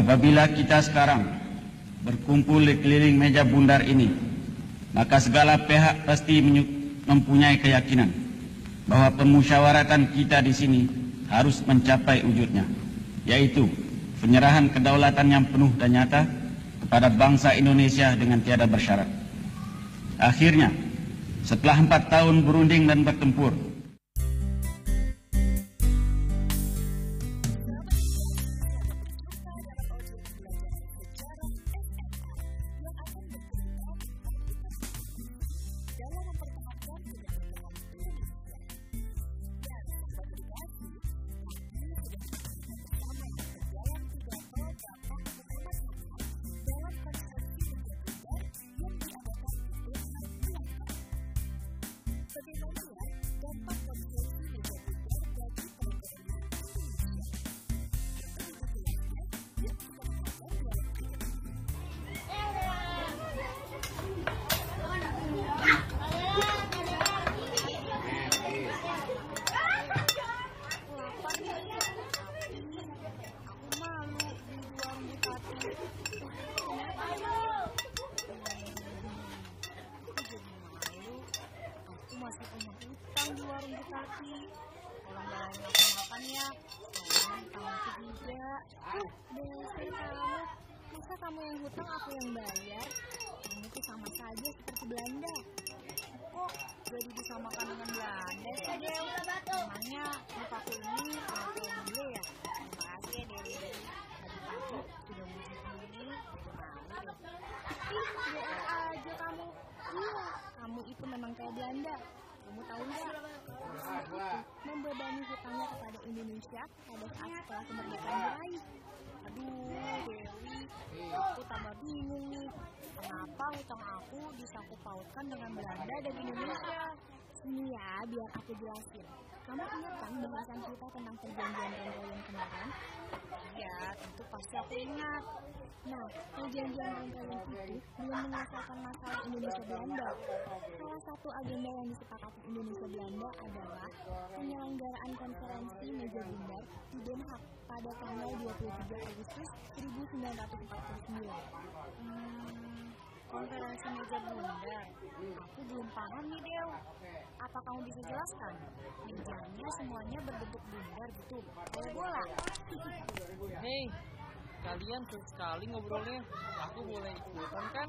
apabila kita sekarang berkumpul di keliling meja bundar ini, maka segala pihak pasti mempunyai keyakinan bahwa pemusyawaratan kita di sini harus mencapai wujudnya, yaitu penyerahan kedaulatan yang penuh dan nyata kepada bangsa Indonesia dengan tiada bersyarat. Akhirnya, setelah empat tahun berunding dan bertempur, aku juga kamu masa kamu yang hutang aku yang bayar kamu tuh sama saja seperti Belanda kok jadi disamakan dengan Belanda sih Dew emangnya mukaku ini aku yang beli ya terima kasih ya Dewi pagi-pagi sudah musim ini Ih, aja kamu. Iya, kamu itu memang kayak Belanda. Kamu tahu nggak? Membebani hutangnya kepada Indonesia pada saat setelah kemerdekaan diraih. Aduh, Dewi, aku tambah bingung nih. Kenapa hutang aku disangkut pautkan dengan Belanda dan Indonesia? Ini ya, biar aku jelasin. Kamu ingat kan bahasan kita tentang perjanjian Rangkaian kemarin? Iya, tentu pasti aku ingat. Nah, perjanjian Rangkaian itu belum menyelesaikan masalah Indonesia Belanda. Salah satu agenda yang disepakati Indonesia Belanda adalah penyelenggaraan konferensi meja bundar di Den Haag pada tanggal 23 Agustus 1949. Hmm, konferensi meja bundar. Aku belum paham nih, Dew. Apa kamu bisa jelaskan? Mejanya semuanya berbentuk bundar gitu. Kayak bola. Hei, kalian seru sekali ngobrolnya. Aku boleh ikutan kan?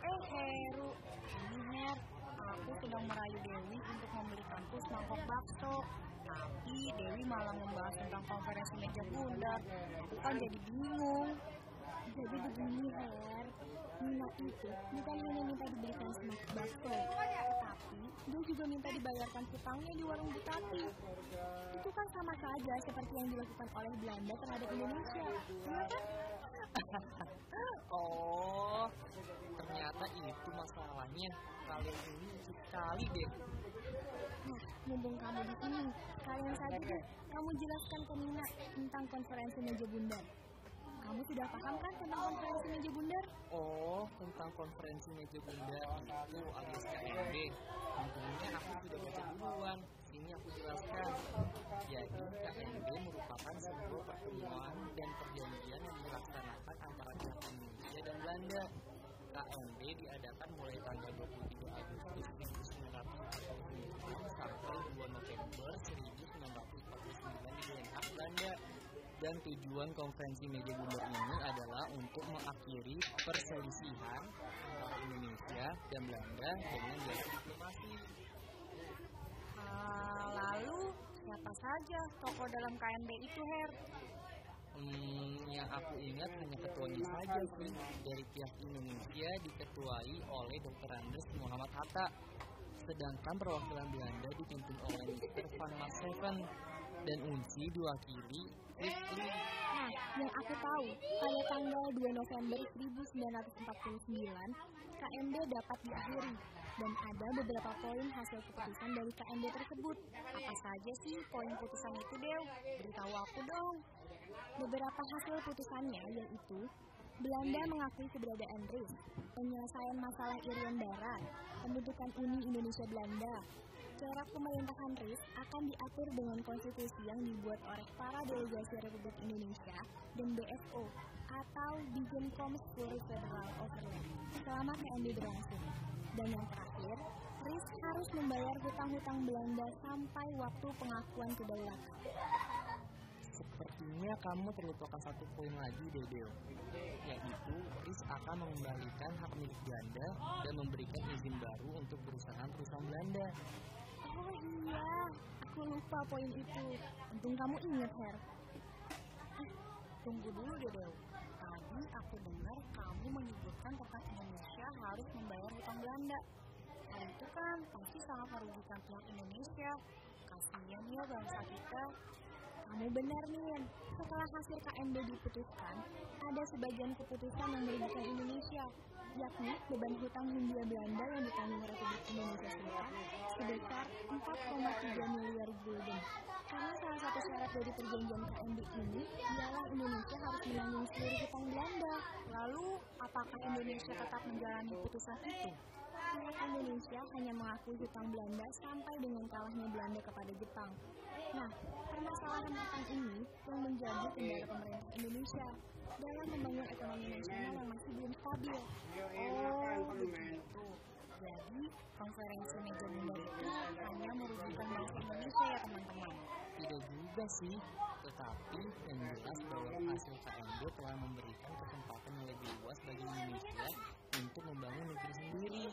Eh Heru, ini Her, aku sedang merayu Dewi untuk membelikanku semangkok bakso. Tapi Dewi malah membahas tentang konferensi meja bundar. Aku kan jadi bingung. Jadi begini Her, Nina itu bukan hanya minta dibelikan semangkok bakso, tetapi dia juga minta dibayarkan hutangnya di warung Butati. Itu kan sama saja seperti yang dilakukan oleh Belanda terhadap Indonesia. Iya kan? Oh, ternyata itu masalahnya. Kalian ini sekali deh. Nah, mumpung kamu di sini, kalian saja deh, kamu jelaskan ke Nina tentang konferensi meja bundar. Kamu sudah paham kan tentang konferensi meja bundar? Oh, tentang konferensi meja bundar itu alias KMB. Untungnya aku sudah baca duluan. Sini aku jelaskan. Jadi KMB merupakan sebuah pertemuan dan perjanjian yang dilaksanakan antara pihak Indonesia dan Belanda. KMB diadakan mulai tanggal 23 Agustus 1949 sampai 2 November 1949 di Den Haag, Belanda. Dan tujuan konferensi meja bundar ini adalah untuk mengakhiri perselisihan antara Indonesia dan Belanda dengan jalan diplomasi. Ah, lalu, siapa saja tokoh dalam KMB itu, Her? Hmm, yang aku ingat hanya ketuanya saja sih. Dari pihak Indonesia diketuai oleh Dr. Andes Muhammad Hatta. Sedangkan perwakilan Belanda dipimpin oleh Mr. Van Maaseven dan Unsi diwakili Nah, yang aku tahu, pada tanggal 2 November 1949, KMB dapat diakhiri dan ada beberapa poin hasil keputusan dari KMB tersebut. Apa saja sih poin putusan itu, Dew? Beritahu aku dong. Beberapa hasil putusannya yaitu Belanda mengakui keberadaan RIS, penyelesaian masalah Irian Barat, pembentukan Uni Indonesia Belanda, Corak pemerintahan RIS akan diatur dengan konstitusi yang dibuat oleh para delegasi Republik Indonesia dan BFO atau Bijenkoms for Federal Overlap selama KMB berlangsung. Dan yang terakhir, RIS harus membayar hutang-hutang Belanda sampai waktu pengakuan kedaulatan. sepertinya kamu terlupakan satu poin lagi, Dedeo. Yaitu, RIS akan mengembalikan hak milik Belanda dan memberikan izin baru untuk perusahaan-perusahaan Belanda. Oh iya, aku lupa poin itu. Untung kamu ingat, Her. Tunggu dulu deh. Tadi aku dengar kamu menyebutkan tentang Indonesia harus membayar hutang Belanda. Hal itu kan pasti sangat merugikan pihak Indonesia. Kasihan ya bangsa kita. Kamu benar nih, setelah hasil KMB diputuskan, ada sebagian keputusan yang merugikan Indonesia, yakni beban hutang Hindia Belanda yang ditanggung Republik Indonesia Serikat sebesar 4,3 miliar gulden. Karena salah satu syarat dari perjanjian KMB ini ialah Indonesia harus menanggung seluruh hutang Belanda. Lalu, apakah Indonesia tetap menjalani putusan itu? Pihak Indonesia hanya mengakui hutang Belanda sampai dengan kalahnya Belanda kepada Jepang. Nah, permasalahan hutang ini yang menjadi kendala pemerintah Indonesia dalam membangun ekonomi nasional yang masih belum stabil. Oh, begitu. Jadi, konferensi meja bundar itu hanya merugikan bangsa Indonesia ya teman-teman. Tidak juga sih, tetapi yang jelas bahwa hasil KMB telah memberikan kesempatan yang lebih luas bagi Indonesia untuk membangun negeri sendiri.